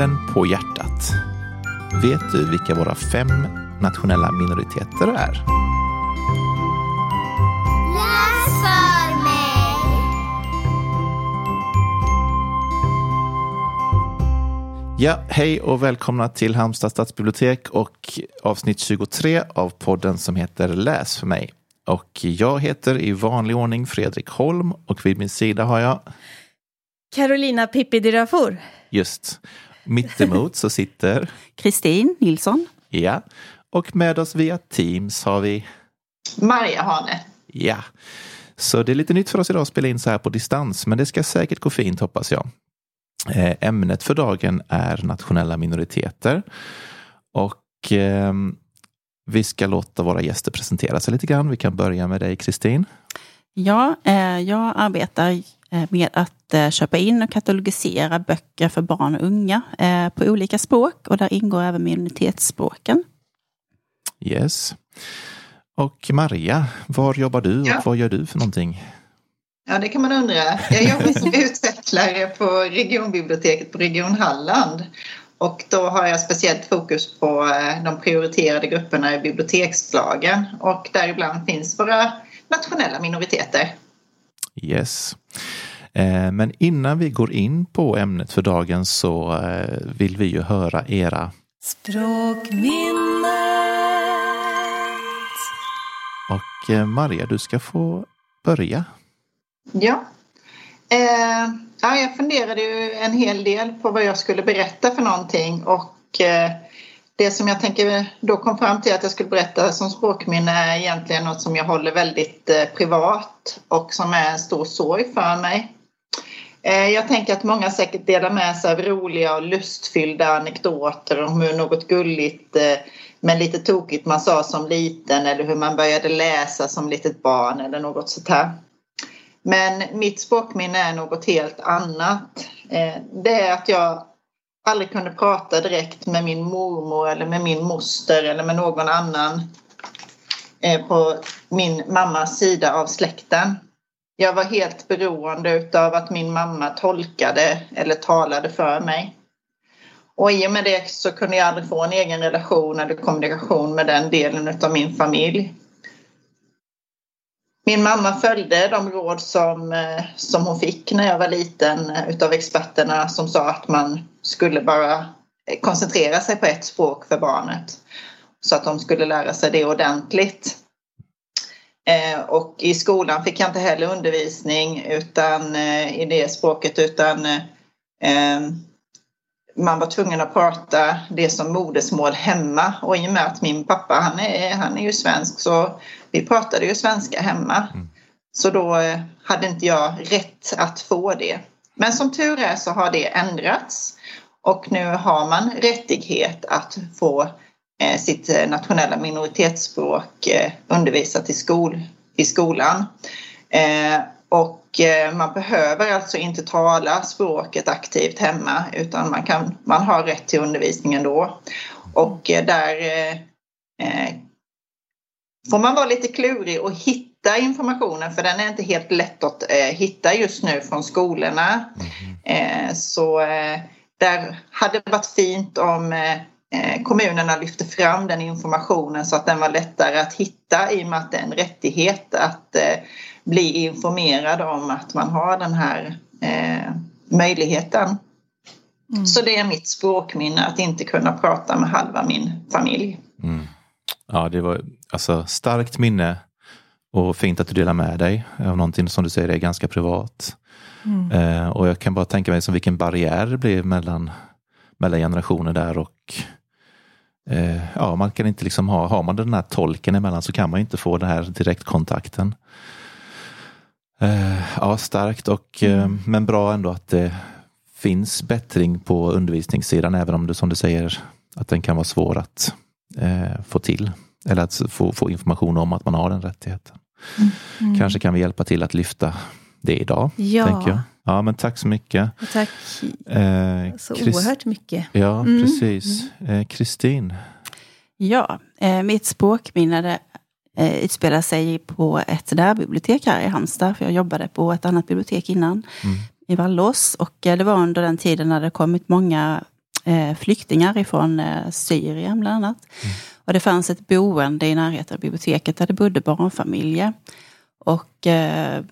handen på hjärtat. Vet du vilka våra fem nationella minoriteter är? Läs för mig! Ja, hej och välkomna till Halmstad stadsbibliotek och avsnitt 23 av podden som heter Läs för mig. Och jag heter i vanlig ordning Fredrik Holm och vid min sida har jag Carolina Pippi Dirafour. just mittemot så sitter, Kristin Nilsson. ja, och med oss via Teams har vi, Maria Hane. ja. Så det är lite nytt för oss idag att spela in så här på distans, men det ska säkert gå fint hoppas jag. Eh, Ämnet för dagen är nationella minoriteter. Och ehm, vi ska låta våra gäster presentera sig lite grann. Vi kan börja med dig Kristin. Ja, eh, jag arbetar eh, med att eh, köpa in och katalogisera böcker för barn och unga eh, på olika språk och där ingår även minoritetsspråken. Yes. Och Maria, var jobbar du och Ja. vad gör du för någonting? Ja, det kan man undra. Jag jobbar som utvecklare på regionbiblioteket på Region Halland. Och då har jag speciellt fokus på eh, de prioriterade grupperna i bibliotekslagen. Och däribland finns våra nationella minoriteter. Yes. Eh, Men innan vi går in på ämnet för dagen så eh, vill vi ju höra era Språkminnet. och eh, Maria, du ska få börja. Ja. Eh, ja, jag funderade ju en hel del på vad jag skulle berätta för någonting och eh, det som jag tänker då kom fram till att jag skulle berätta som språkminne är egentligen något som jag håller väldigt eh, privat och som är en stor sorg för mig. Eh, jag tänker att många säkert delar med sig av roliga och lustfyllda anekdoter om hur något gulligt eh, men lite tokigt man sa som liten eller hur man började läsa som litet barn eller något sånt här. Men mitt språkminne är något helt annat. Det är att jag aldrig kunde prata direkt med min mormor eller med min moster eller med någon annan eh, på min mammas sida av släkten. Jag var helt beroende av att min mamma tolkade eller talade för mig. Och i och med det så kunde jag aldrig få en egen relation eller kommunikation med den delen av min familj. Min mamma följde de råd som, eh, som hon fick när jag var liten av utav experterna som sa att man skulle bara eh, koncentrera sig på ett språk för barnet. Så att de skulle lära sig det ordentligt. Eh, Och i skolan fick jag inte heller undervisning utan, eh, i det språket utan man var tvungen att prata det som modersmål hemma och i och med att min pappa han är, han är ju svensk så vi pratade ju svenska hemma. Så då hade inte jag rätt att få det. Men som tur är så har det ändrats och nu har man rättighet att få eh, sitt eh, nationella minoritetsspråk eh, undervisat i, skol, i skolan. Och man behöver alltså inte tala språket aktivt hemma utan man, kan, man har rätt till undervisning ändå. Och där får man vara lite klurig och hitta informationen för den är inte helt lätt att eh, hitta just nu från skolorna. Eh, så eh, där hade det varit fint om kommunerna lyfte fram den informationen så att den var lättare att hitta i och med att det är en rättighet att eh, bli informerad om att man har den här eh, möjligheten. Så det är mitt språkminne att inte kunna prata med halva min familj. Ja, det var alltså starkt minne och fint att du delar med dig av någonting som du säger är ganska privat. Eh, och jag kan bara tänka mig som vilken barriär det blev mellan, mellan generationer där och eh, ja, man kan inte liksom ha, har man den här tolken emellan så kan man inte få den här direktkontakten. Eh, ja, starkt och eh, men bra ändå att det finns bättring på undervisningssidan även om det som du säger att den kan vara svår att eh, få till. Eller att få, få information om att man har den rättigheten. Kanske kan vi hjälpa till att lyfta det idag. Ja. Tänker jag. ja men tack så mycket. Tack Eh, så Chris- oerhört mycket. Ja, Mm. precis. Eh, Kristin. Ja, eh, mitt språkminne det, eh, utspelar sig på ett närbibliotek här i Halmstad. För jag jobbade på ett annat bibliotek innan, i Vallås. Och eh, det var under den tiden när det kommit många eh, flyktingar ifrån eh, Syrien bland annat. Och det fanns ett boende i närheten av biblioteket där det bodde barnfamiljer. Och eh,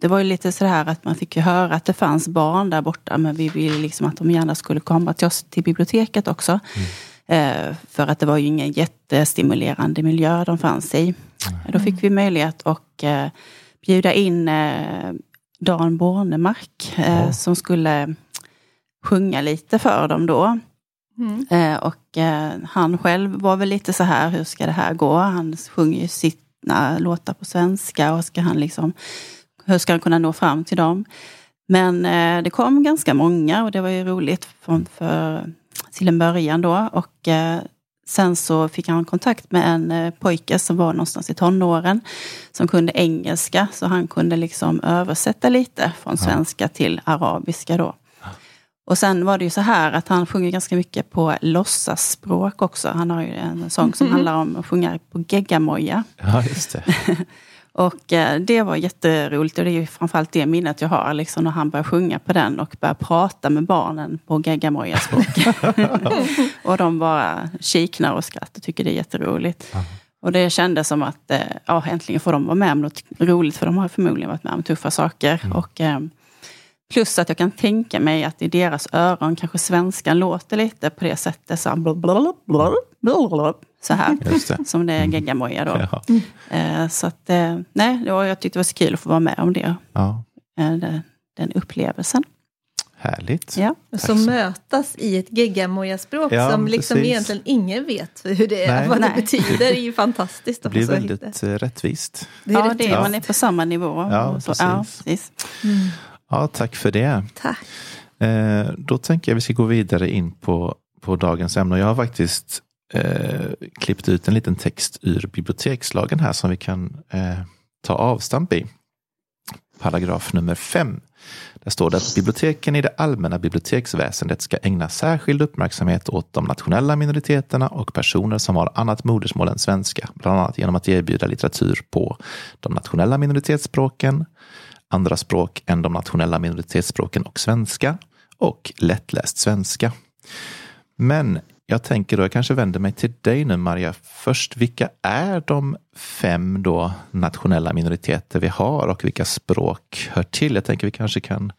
det var ju lite så här att man fick ju höra att det fanns barn där borta men vi ville liksom att de gärna skulle komma till oss till biblioteket också. Eh, för att det var ju ingen jättestimulerande miljö de fanns i. Då fick vi möjlighet att eh, bjuda in Dan Bornemark eh, som skulle sjunga lite för dem då. Mm. Eh, och eh, han själv var väl lite så här, hur ska det här gå? Han sjunger ju sina låtar på svenska och ska han liksom, hur ska han kunna nå fram till dem? Men eh, det kom ganska många och det var ju roligt från, för, till en början då. Och sen så fick han kontakt med en pojke som var någonstans i tonåren som kunde engelska så han kunde liksom översätta lite från svenska till arabiska då. Och sen var det ju så här att han sjunger ganska mycket på låtsasspråk också. Han har ju en sång som handlar om att sjunga på geggamoja. Ja, just det. Och eh, det var jätteroligt och det är ju framförallt det minnet jag har, liksom när han börjar sjunga på den och börjar prata med barnen på geggamoja-språk. och de bara kiknar och skrattar och tycker det är jätteroligt. Och det kändes som att eh, ja, äntligen får de vara med om något roligt, för de har förmodligen varit med om tuffa saker. Och, eh, plus att jag kan tänka mig att i deras öron kanske svenskan låter lite på det sättet. Så, här, så här det. som det är geggamoja då. Ja. Eh, Så att, eh, nej, det var, jag tyckte det var så kul att få vara med om det. ja, eh, Den upplevelsen. härligt. Ja. Så mötas i ett geggamoja-språk Ja, som liksom precis. egentligen ingen vet hur det, Nej. vad det Nej. betyder. Det är ju fantastiskt. Det blir hitta. väldigt rättvist. Det är ja, rätt det är, man är på samma nivå. Ja, så, precis. ja, precis. Ja, tack för det. Tack. Eh, då tänker jag vi ska gå vidare in på, på dagens ämne. Jag har faktiskt eh, klippt ut en liten text ur bibliotekslagen här som vi kan eh, ta avstamp i. Paragraf nummer fem. Där står det att biblioteken i det allmänna biblioteksväsendet ska ägna särskild uppmärksamhet åt de nationella minoriteterna och personer som har annat modersmål än svenska, bland annat genom att erbjuda litteratur på de nationella minoritetsspråken, andra språk än de nationella minoritetsspråken och svenska och lättläst svenska. Men jag tänker då, jag kanske vänder mig till dig nu Maria. Först, vilka är de fem då nationella minoriteter vi har och vilka språk hör till? Jag tänker vi kanske kan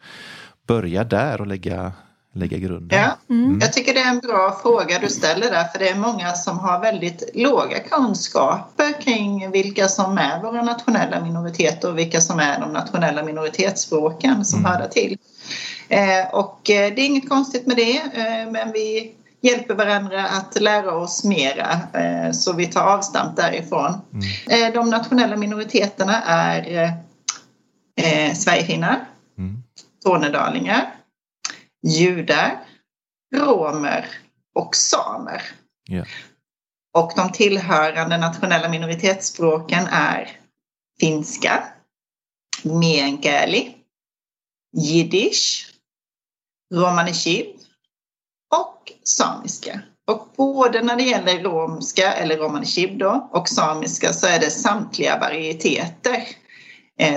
börja där och lägga, lägga grunden. Ja, jag tycker det är en bra fråga du ställer där för det är många som har väldigt låga kunskaper kring vilka som är våra nationella minoriteter och vilka som är de nationella minoritetsspråken som hör där till. Eh, och eh, det är inget konstigt med det eh, men vi hjälper varandra att lära oss mera så vi tar avstamp därifrån. Eh, de nationella minoriteterna är Sverigefinnar, Mm. tornedalingar, judar, romer och samer. Ja. Och de tillhörande nationella minoritetsspråken är finska, meänkieli, jiddisch, romani chib och samiska. Och både när det gäller romska eller romani chib då och samiska så är det samtliga varieteter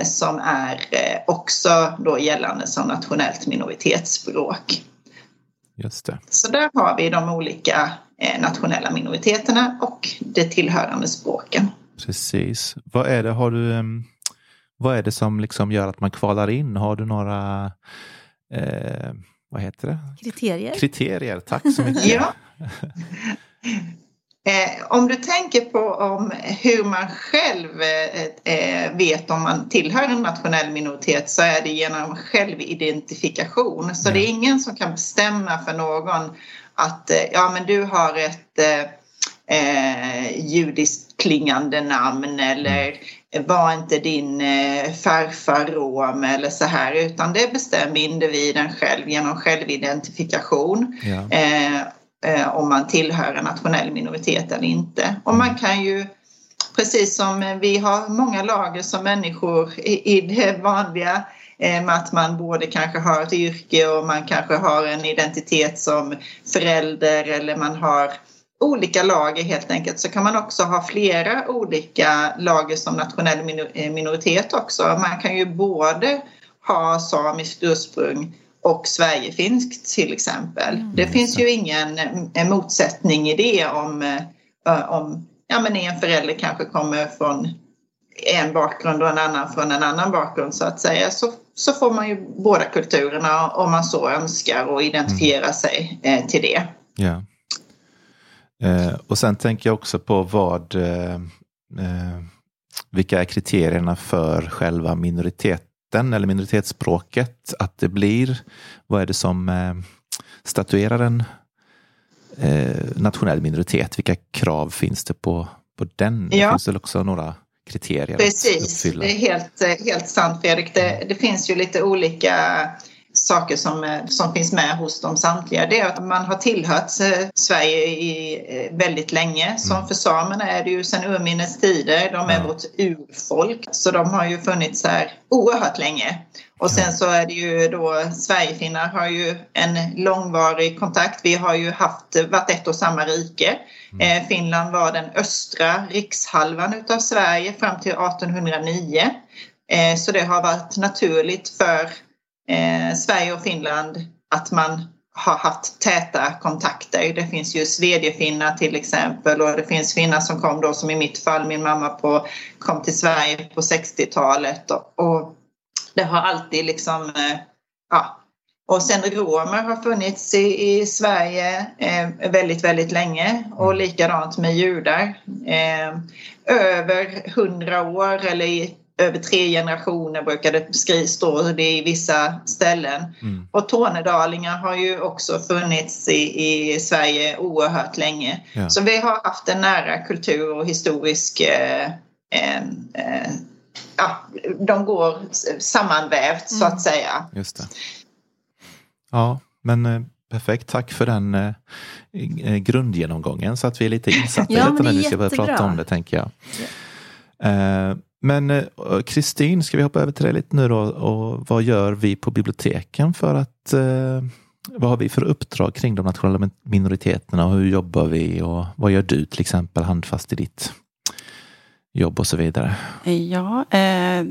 som är eh, också då gällande som nationellt minoritetsspråk. Just det. Så där har vi de olika eh, nationella minoriteterna och de tillhörande språken. Precis. Vad är det, har du, em, vad är det som liksom gör att man kvalar in? Har du några eh, vad heter det? Kriterier. kriterier? Tack så mycket. Ja. Eh, om du tänker på om hur man själv eh, eh, vet om man tillhör en nationell minoritet så är det genom självidentifikation. Så det är ingen som kan bestämma för någon att ja men du har ett eh, judiskt klingande namn eller var inte din farfar rom eller så här utan det bestämmer individen själv genom självidentifikation Ja. eh, eh, om man tillhör en nationell minoritet eller inte. Och man kan ju precis som vi har många lager som människor i, i det vanliga eh, med att man både kanske har ett yrke och man kanske har en identitet som förälder eller man har olika lager helt enkelt så kan man också ha flera olika lager som nationell eh, minoritet också. Man kan ju både ha samiskt ursprung och Sverigefinskt till exempel. Det finns ju ingen eh, motsättning i det om, eh, om ja, men en förälder kanske kommer från en bakgrund och en annan från en annan bakgrund så att säga så, så får man ju båda kulturerna om man så önskar och identifiera sig eh, till det. Ja. Eh, och sen tänker jag också på vad, eh, eh, vilka är kriterierna för själva minoriteten eller minoritetsspråket? Att det blir, vad är det som eh, statuerar en eh, nationell minoritet? Vilka krav finns det på, på den? Ja. Det finns väl också några kriterier att Precis, uppfylla? det är helt, eh, helt sant Fredrik. Det, det finns ju lite olika saker som, eh, som finns med hos dem samtliga. Det är att man har tillhört eh, Sverige i eh, väldigt länge. Som för samerna är det ju sedan urminnes tider. De är vårt urfolk. Så de har ju funnits här oerhört länge. Och sen så är det ju då Sverigefinnar har ju en långvarig kontakt. Vi har ju haft, varit ett och samma rike. Eh, Finland var den östra rikshalvan utav Sverige fram till 1809. Eh, så det har varit naturligt för eh, Sverige och Finland att man har haft täta kontakter. Det finns ju svedjefinnar till exempel och det finns finnar som kom då som i mitt fall, min mamma på, kom till Sverige på 60-talet och, och det har alltid liksom, eh, ja. Och sen romer har funnits i, i Sverige eh, väldigt, väldigt länge och likadant med judar. Eh, över hundra år eller i över tre generationer brukar det stå det i vissa ställen. Mm. Och tornedalingar har ju också funnits i, i Sverige oerhört länge. Ja. Så vi har haft en nära kultur och historisk eh, eh, eh, ja, de går sammanvävt så att säga. Just det. Ja, men eh, perfekt. Tack för den eh, eh, grundgenomgången så att vi är lite insatta Ja, i detta det när är vi ska börja prata om det tänker jag. Eh, Men eh, Kristin, ska vi hoppa över till dig lite nu då och vad gör vi på biblioteken för att eh, vad har vi för uppdrag kring de nationella min- minoriteterna och hur jobbar vi och vad gör du till exempel handfast i ditt jobb och så vidare? Ja, eh,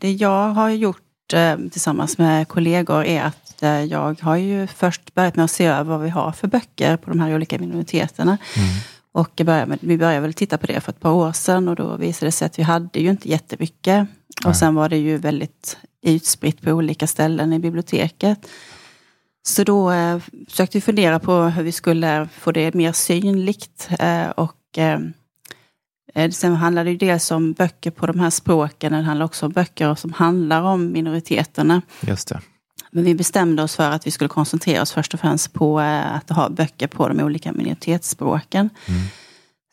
det jag har gjort tillsammans med kollegor är att jag har ju först börjat med att se över vad vi har för böcker på de här olika minoriteterna. Och började vi började väl titta på det för ett par år sedan och då visade det sig att vi hade ju inte jättemycket. Och sen var det ju väldigt utspritt på olika ställen i biblioteket. Så då eh, försökte vi fundera på hur vi skulle få det mer synligt. Eh, och eh, Eh, Sen handlar det ju dels om böcker på de här språken, det handlar också om böcker som handlar om minoriteterna. Just det. Men vi bestämde oss för att vi skulle koncentrera oss först och främst på eh, att ha böcker på de olika minoritetsspråken. Mm.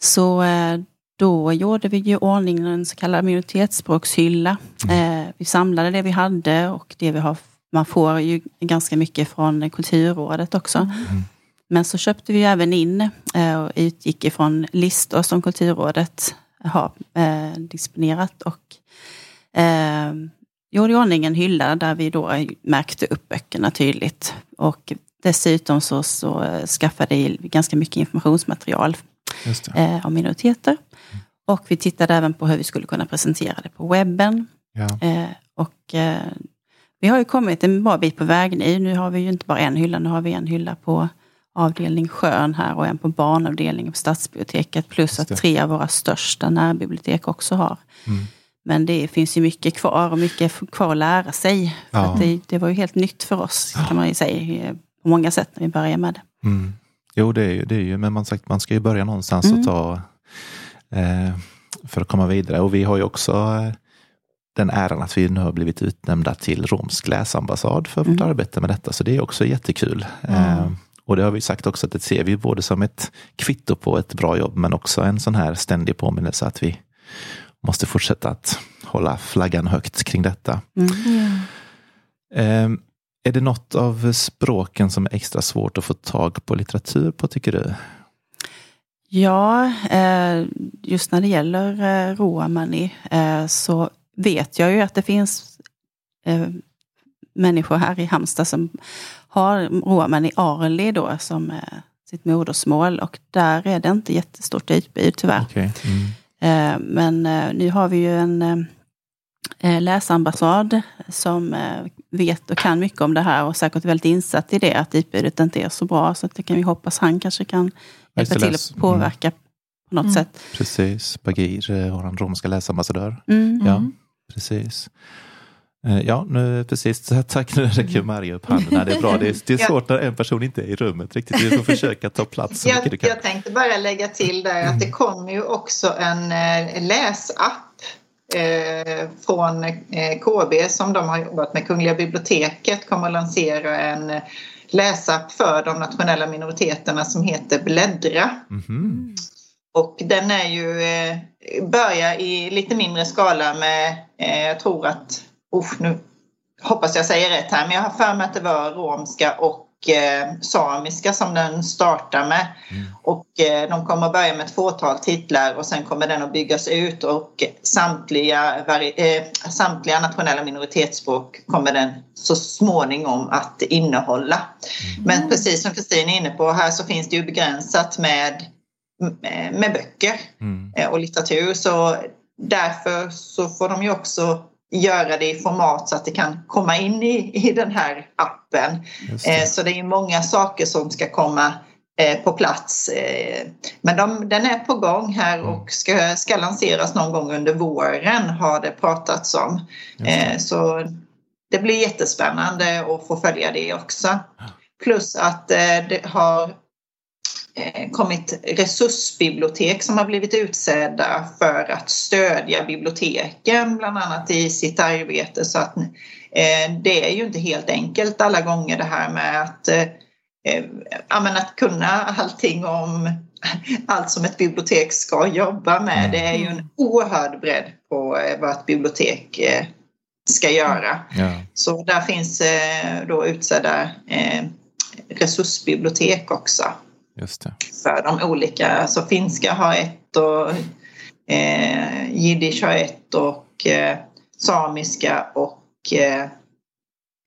Så eh, då gjorde vi ju ordning en så kallad minoritetsspråkshylla. Eh, Vi samlade det vi hade och det vi har, man får ju ganska mycket från Kulturrådet också. Men så köpte vi även in och utgick ifrån listor som Kulturrådet har disponerat och gjorde i ordning en hylla där vi då märkte upp böckerna tydligt. Och dessutom så, så skaffade vi ganska mycket informationsmaterial eh, om minoriteter. Och vi tittade även på hur vi skulle kunna presentera det på webben. Ja. Eh, och eh, vi har ju kommit en bra bit på väg nu. Nu har vi ju inte bara en hylla, nu har vi en hylla på avdelning Skön här och en på barnavdelningen på Stadsbiblioteket. Plus att tre av våra största närbibliotek också har. Mm. Men det finns ju mycket kvar och mycket kvar att lära sig. Ja. att det, det var ju helt nytt för oss kan man ju säga på många sätt när vi började med det. Mm. Jo, det är ju, det är ju men man, sagt, man ska ju börja någonstans och Mm. ta eh, för att komma vidare. Och vi har ju också eh, den äran att vi nu har blivit utnämnda till romsk läsambassad för vårt Mm. arbete med detta. Så det är också jättekul. Eh, och det har vi sagt också att det ser vi både som ett kvitto på ett bra jobb men också en sån här ständig påminnelse att vi måste fortsätta att hålla flaggan högt kring detta. Mm. Eh, är det något av språken som är extra svårt att få tag på litteratur på tycker du? Ja, eh, just när det gäller eh, romani eh, så vet jag ju att det finns människor här i Halmstad som har romani arli då som sitt modersmål och där är det inte jättestort utbud tyvärr. Okej. Mm. Men eh, nu har vi ju en, eh, eh, läsambassad som vet och kan mycket om det här och säkert väldigt insatt i det, att utbudet inte är så bra. Så att det kan vi hoppas han kanske kan hjälpa till att påverka på något Mm. sätt. Precis, Bagir, vår romska läsambassadör. Mm. Ja, precis. Eh, Ja, nu precis. Tack, nu räcker Maria upp handen. Det är bra. Det är, det är svårt när en person inte är i rummet riktigt. Du får försöka ta plats så mycket du kan. jag tänkte bara lägga till där att det kommer ju också en eh, läsapp eh, från eh, KB som de har jobbat med. Kungliga biblioteket kommer att lansera en läsapp för de nationella minoriteterna som heter Bläddra. Mhm. Och den är ju, börjar i lite mindre skala med, jag tror att, usch, nu hoppas jag säger rätt här, men jag har för mig att det var romska och eh, samiska som den startar med. Och eh, de kommer att börja med ett fåtal titlar och sen kommer den att byggas ut och samtliga, eh, samtliga nationella minoritetsspråk kommer den så småningom att innehålla. Men precis som Kristin är inne på, här så finns det ju begränsat med med böcker Mm. eh, och litteratur. Så därför så får de ju också göra det i format så att det kan komma in i, i den här appen. Just Eh, det. Så det är många saker som ska komma eh, på plats. Eh, Men de, den är på gång här Mm. och ska, ska lanseras någon gång under våren har det pratats om. Det. Så det blir jättespännande att få följa det också. Plus att det har kommit resursbibliotek som har blivit utsedda för att stödja biblioteken bland annat i sitt arbete. Så att eh, det är ju inte helt enkelt alla gånger det här med att, eh, eh, att kunna allting om allt som ett bibliotek ska jobba med. Det är ju en oerhörd bredd på eh, vad ett bibliotek eh, ska göra. Ja. Så där finns eh, då utsedda eh, resursbibliotek också Just det. för de olika. Alltså finska har ett och eh, jiddisch har ett och eh, samiska och eh,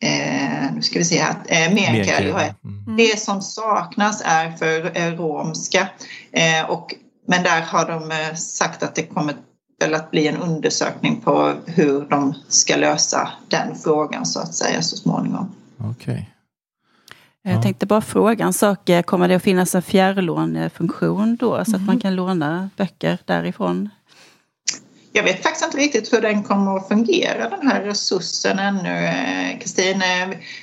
eh, nu ska vi se här, eh, meänkieli har ett. Mm. Det som saknas är för eh, romska eh, och, men där har de eh, sagt att det kommer väl att bli en undersökning på hur de ska lösa den frågan så att säga så småningom. Okej. Jag Ja. tänkte bara fråga en sak. Eh, Kommer det att finnas en fjärrlånefunktion då så att man kan låna böcker därifrån? Jag vet faktiskt inte riktigt hur den kommer att fungera den här resursen ännu eh, Kristin.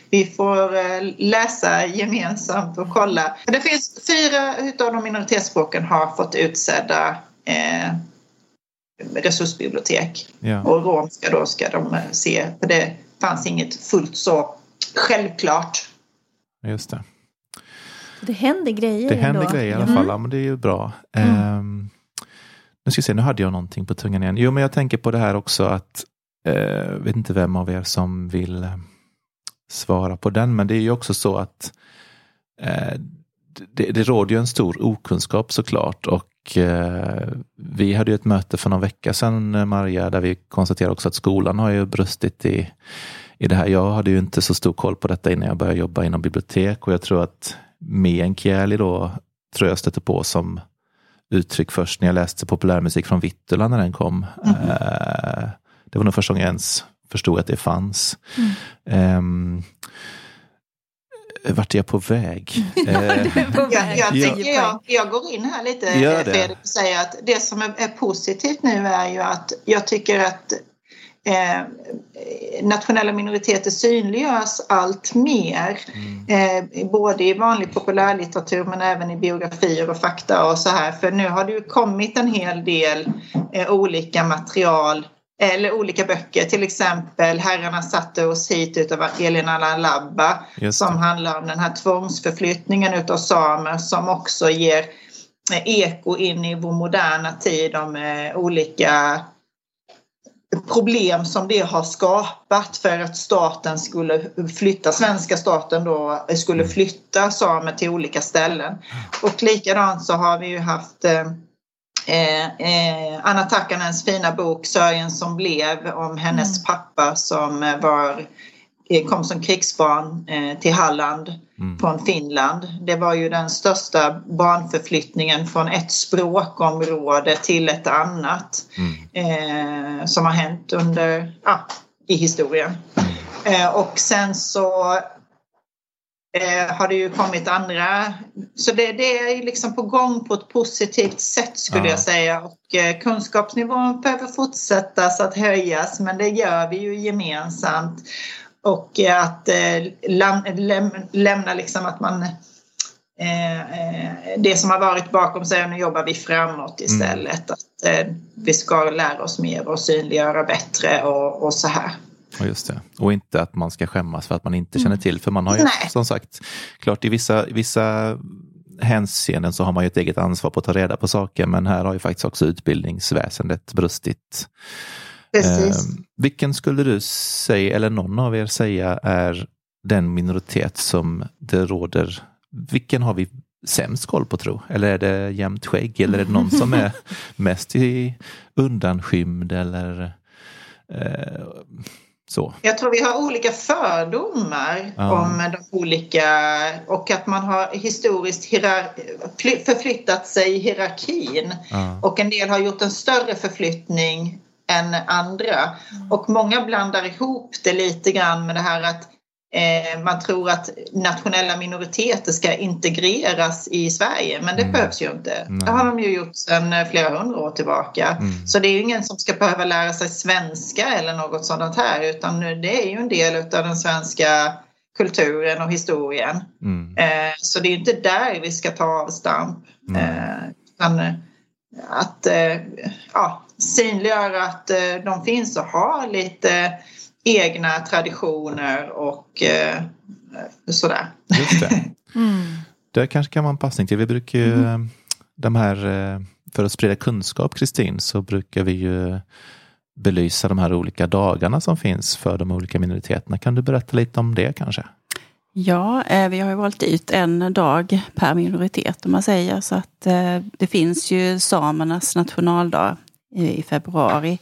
Vi får eh, läsa gemensamt och kolla. Det finns fyra utav de minoritetsspråken har fått utsedda eh, resursbibliotek. Ja. Och romska då ska de se, för det fanns inget fullt så självklart. Just det. Det händer grejer Det händer ändå. grejer i alla Mm. fall. Ja, men det är ju bra. Ehm, nu ska vi se, nu hade jag någonting på tungan igen. Jo, men jag tänker på det här också att, eh, vet inte vem av er som vill eh, svara på den, men det är ju också så att eh, det, det råder ju en stor okunskap såklart och vi hade ju ett möte för någon vecka sedan, Maria, där vi konstaterade också att skolan har ju brustit i, i det här. Jag hade ju inte så stor koll på detta innan jag började jobba inom bibliotek och jag tror att meänkieli då tror jag stötte på som uttryck först när jag läste populärmusik från Vittula när den kom. Eh, det var nog första gången jag ens förstod att det fanns. Ehm, vart är jag på väg? Eh, Jag, jag, Ja. tycker jag, jag går in här lite Gör eh, det. Fredrik och säger att det som är, är positivt nu är ju att jag tycker att eh, nationella minoriteter synliggörs allt mer. Eh, både i vanlig populärlitteratur men även i biografier och fakta och så här. För nu har det ju kommit en hel del eh, olika material eller olika böcker, till exempel Herrarna satte oss hit utav Elina Labba som handlar om den här tvångsförflyttningen utav samer som också ger eko in i vår moderna tid om olika problem som det har skapat för att staten skulle flytta, svenska staten då skulle flytta samer till olika ställen. Och likadant så har vi ju haft eh, eh, eh, Anna Takkanens fina bok Sörjen som blev om hennes pappa som eh, var eh, kom som krigsbarn eh, till Halland Mm. från Finland. Det var ju den största barnförflyttningen från ett språkområde till ett annat Mm. eh, som har hänt under, ja, i historien. Eh, och sen så eh, har det ju kommit andra, så det, det är liksom på gång på ett positivt sätt skulle Ja. jag säga. Och eh, kunskapsnivån behöver fortsätta att höjas men det gör vi ju gemensamt. Och eh, att eh, läm, läm, lämna liksom att man eh, det som har varit bakom sig och nu jobbar vi framåt istället. Att eh, vi ska lära oss mer och synliggöra bättre och, och så här. Ja, just det. Och inte att man ska skämmas för att man inte känner till. För man har ju Nej. som sagt, klart i vissa, vissa hänseenden så har man ju ett eget ansvar på att ta reda på saker. Men här har ju faktiskt också utbildningsväsendet brustit. Precis. Eh, vilken skulle du säga, eller någon av er säga, är den minoritet som det råder, vilken har vi sämst koll på tro? Eller är det jämnt skägg? Eller är det någon som är mest i undanskymd? Eller eh, så? Jag tror vi har olika fördomar Ja. om de olika och att man har historiskt hierar- förflyttat sig i hierarkin. Ja. Och en del har gjort en större förflyttning än andra. Och många blandar ihop det lite grann med det här att eh, man tror att nationella minoriteter ska integreras i Sverige. Men det Mm. behövs ju inte. Nej. Det har de ju gjort sedan eh, flera hundra år tillbaka. Mm. Så det är ju ingen som ska behöva lära sig svenska eller något sådant här. Utan det är ju en del av den svenska kulturen och historien. Mm. Eh, så det är inte där vi ska ta avstamp. Eh, utan att eh, ja, synliggöra att eh, de finns och har lite egna traditioner och eh, sådär. Just det. Mm. Det kanske kan vara en passning till. Vi brukar ju, eh, de här, för att sprida kunskap Kristin, så brukar vi ju belysa de här olika dagarna som finns för de olika minoriteterna. Kan du berätta lite om det kanske? Ja, eh, vi har ju valt ut en dag per minoritet om man säger. Så att eh, det finns ju samernas nationaldag i, februari.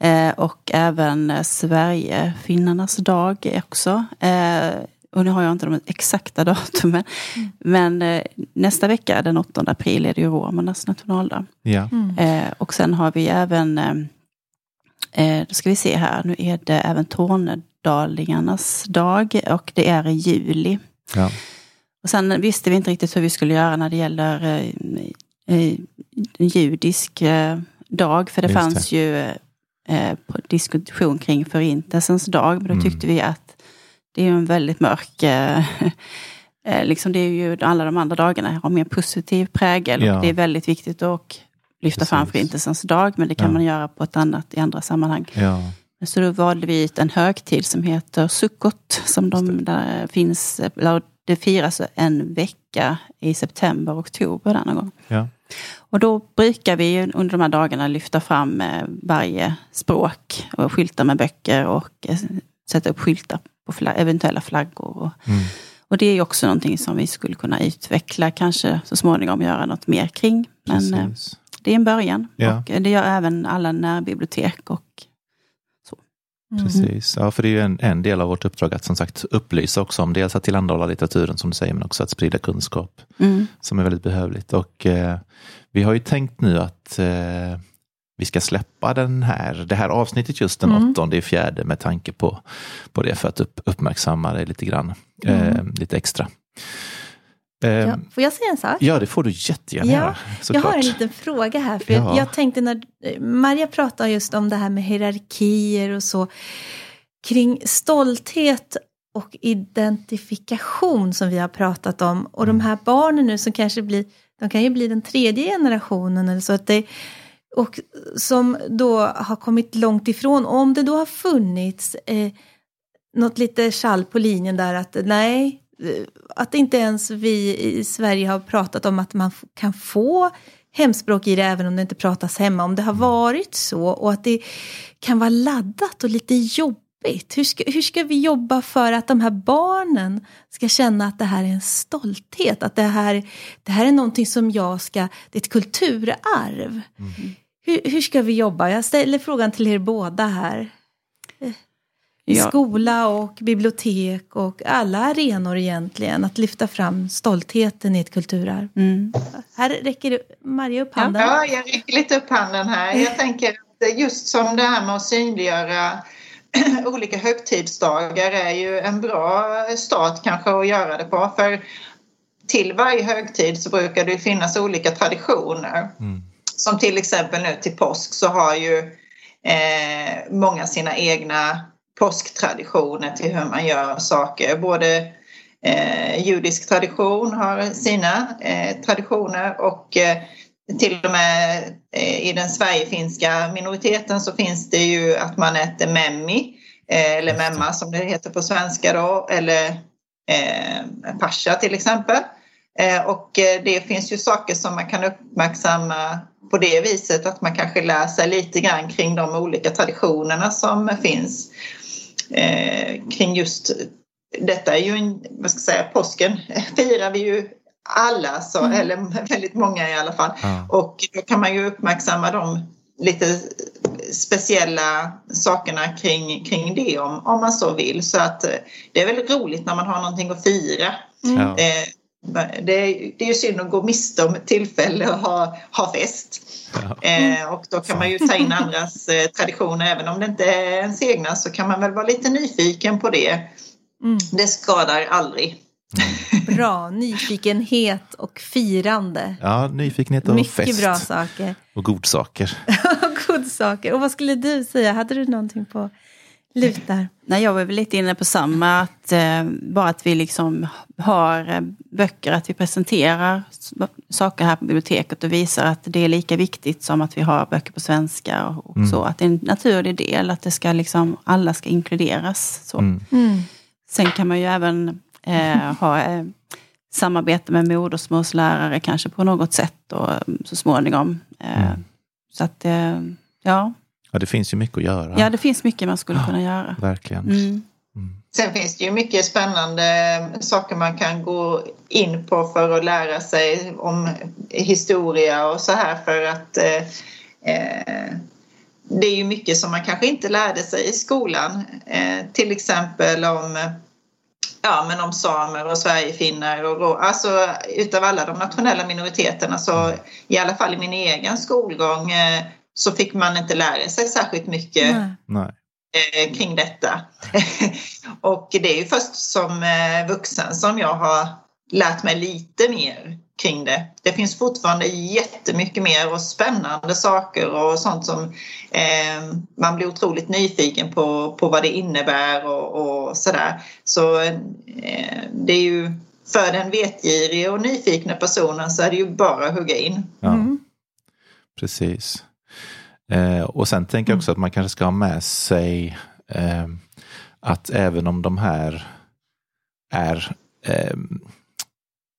Eh, och även Sverigefinnarnas dag också. Och nu har jag inte de exakta datumen. Men eh, nästa vecka, den 8 april, är det ju romernas nationaldag. Ja. Mm. Och sen har vi även, då ska vi se här, nu är det även Tornedalingarnas dag och det är i juli. Ja. Och sen visste vi inte riktigt hur vi skulle göra när det gäller eh, eh, judisk eh, dag, för det Just fanns ju eh, diskussion kring förintelsens dag, men då Mm. tyckte vi att det är en väldigt mörk eh, eh, liksom det är ju alla de andra dagarna har mer positiv prägel. Ja. Och det är väldigt viktigt att lyfta fram Precis. förintelsens dag, men det kan Ja. man göra på ett annat i andra sammanhang. Ja. Så då valde vi ut en högtid som heter Sukkot, som de, där finns, det firas en vecka i september, oktober denna gång. Ja. Och då brukar vi under de här dagarna lyfta fram eh, varje språk och skylta med böcker och eh, sätta upp skyltar på fla- eventuella flaggor. Och, Mm. och det är också någonting som vi skulle kunna utveckla, kanske så småningom göra något mer kring. Men eh, Precis. det är en början. Ja. Och det gör även alla närbibliotek och Mm. Precis, ja, för det är ju en, en del av vårt uppdrag att som sagt upplysa också om dels att tillhandahålla litteraturen som du säger men också att sprida kunskap mm. som är väldigt behövligt. Och eh, vi har ju tänkt nu att eh, vi ska släppa den här, det här avsnittet just den Mm. åttonde i fjärde med tanke på, på det för att upp, uppmärksamma det lite grann, eh, Mm. lite extra. Ja, ja. får jag säga en sak? det får du jättegärna Ja, göra. Jag har en liten fråga här. För Ja. Jag tänkte när eh, Maria pratade just om det här med hierarkier och så. Kring stolthet och identifikation som vi har pratat om. Och Mm. de här barnen nu som kanske blir, de kan ju bli den tredje generationen eller så. Att det, och som då har kommit långt ifrån. Om det då har funnits eh, något lite skall på linjen där att nej, att inte ens vi i Sverige har pratat om att man kan få hemspråk i det även om det inte pratas hemma. Om det har varit så och att det kan vara laddat och lite jobbigt. Hur ska, hur ska vi jobba för att de här barnen ska känna att det här är en stolthet? Att det här, det här är någonting som jag ska, det är ett kulturarv. Hur, hur ska vi jobba? Jag ställer frågan till er båda här. Ja. skola och bibliotek och alla arenor egentligen. Att lyfta fram stoltheten i ett kulturarv. Mm. Här räcker du- Maria upp handen. Ja, jag räcker lite upp handen här. Jag tänker att just som det här med att synliggöra olika högtidsdagar är ju en bra start kanske att göra det på. För till varje högtid så brukar det finnas olika traditioner. Mm. Som till exempel nu till påsk så har ju eh, många sina egna påsktraditioner till hur man gör saker. Både eh, judisk tradition har sina eh, traditioner och eh, till och med eh, i den Sverigefinska minoriteten så finns det ju att man äter memmi eh, eller memma som det heter på svenska då eller eh, pascha till exempel. Och det finns ju saker som man kan uppmärksamma på det viset att man kanske lär sig lite grann kring de olika traditionerna som finns kring just detta är ju en, vad ska jag säga, påsken firar vi ju alla, så, eller väldigt många i alla fall. Ja. Och då kan man ju uppmärksamma de lite speciella sakerna kring, kring det om, om man så vill. Så att eh, det är väldigt roligt när man har någonting att fira. Ja. Eh, det, är, det är ju synd att gå miste om tillfälle att ha, ha fest. Ja. Eh, och då kan man ju ta in andras eh, traditioner. Även om det inte är ens egna så kan man väl vara lite nyfiken på det. Mm. Det skadar aldrig. Bra, nyfikenhet och firande. ja, nyfikenhet och Mycket fest. bra saker. Och godsaker. Och godsaker. Och vad skulle du säga? Hade du någonting på lut där? Nej, jag var väl lite inne på samma, att eh, bara att vi liksom har eh, böcker, att vi presenterar saker här på biblioteket och visar att det är lika viktigt som att vi har böcker på svenska och, och Mm. så. Att det är en naturlig del, att det ska liksom, alla ska inkluderas. Så. Mm. Mm. Sen kan man ju även eh, ha eh, samarbete med modersmålslärare kanske på något sätt då, så småningom. Eh, Mm. Så att, eh, ja. Ja, det finns ju mycket att göra. ja, det finns mycket man skulle kunna göra. Verkligen. Mm. Sen finns det ju mycket spännande saker man kan gå in på för att lära sig om historia och så här för att eh, eh, det är ju mycket som man kanske inte lärde sig i skolan. Eh, till exempel om Ja, men om samer och sverigefinnar och alltså utav alla de nationella minoriteterna så i alla fall i min egen skolgång eh, så fick man inte lära sig särskilt mycket Nej. Eh, kring detta. och det är ju först som eh, vuxen som jag har lärt mig lite mer kring det. Det finns fortfarande jättemycket mer och spännande saker och sånt som eh, man blir otroligt nyfiken på, på vad det innebär och, och sådär. Så eh, det är ju för den vetgirige och nyfikna personen så är det ju bara att hugga in. Ja, Mm. precis. Eh, och sen tänker jag också att man kanske ska ha med sig eh, att även om de här är eh,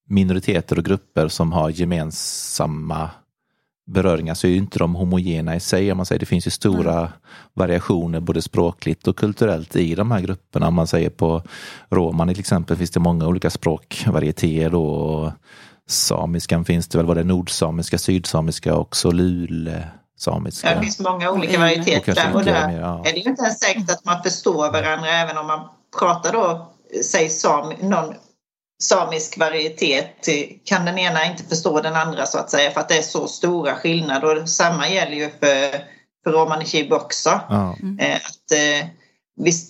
minoriteter och grupper som har gemensamma beröringar så är ju inte de homogena i sig. Om man säger. Det finns ju stora variationer både språkligt och kulturellt i de här grupperna. Om man säger på roman till exempel finns det många olika språkvarietéer. då, och Samiskan finns det väl, var det nordsamiska, sydsamiska och så lulesamiska. Det finns många olika Och varieteter och ytterligare där mer, ja. är det ju inte ens säkert att man förstår varandra även om man pratar då, säg sam, någon samisk varietet kan den ena inte förstå den andra så att säga för att det är så stora skillnader och samma gäller ju för, för romani chib också. Ja, Eh, att, eh,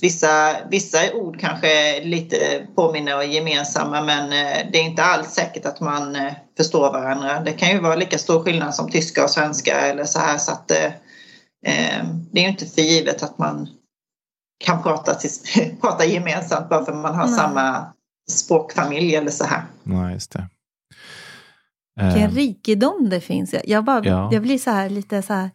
vissa, vissa ord kanske lite påminner och är gemensamma men eh, det är inte alls säkert att man eh, förstår varandra. Det kan ju vara lika stor skillnad som tyska och svenska eller så här så att eh, eh, det är ju inte för givet att man kan prata, prata gemensamt bara för att man har Nej. samma språkfamilj eller så här. nej, just det. Vilken Eh, rikedom det finns. Jag, bara, Ja. jag blir så här lite så här...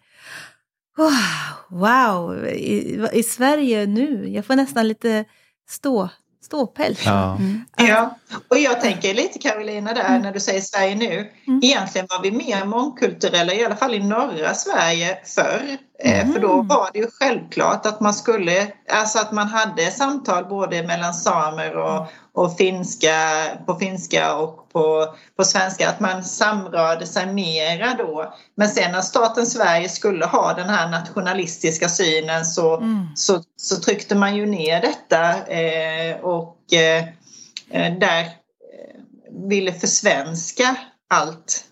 Wow, wow. I, I Sverige nu, jag får nästan lite stå, ståpäls. ja, Mm. Ja, och jag tänker lite Carolina där när du säger Sverige nu. Mm. Egentligen var vi mer mångkulturella, i alla fall i norra Sverige förr. Eh, För då var det ju självklart att man skulle, alltså att man hade samtal både mellan samer och, och finska, på finska och på, på svenska, att man samrörde sig mera då. Men sen när staten Sverige skulle ha den här nationalistiska synen så, Mm. så, så tryckte man ju ner detta eh, och eh, där eh, ville försvenska allt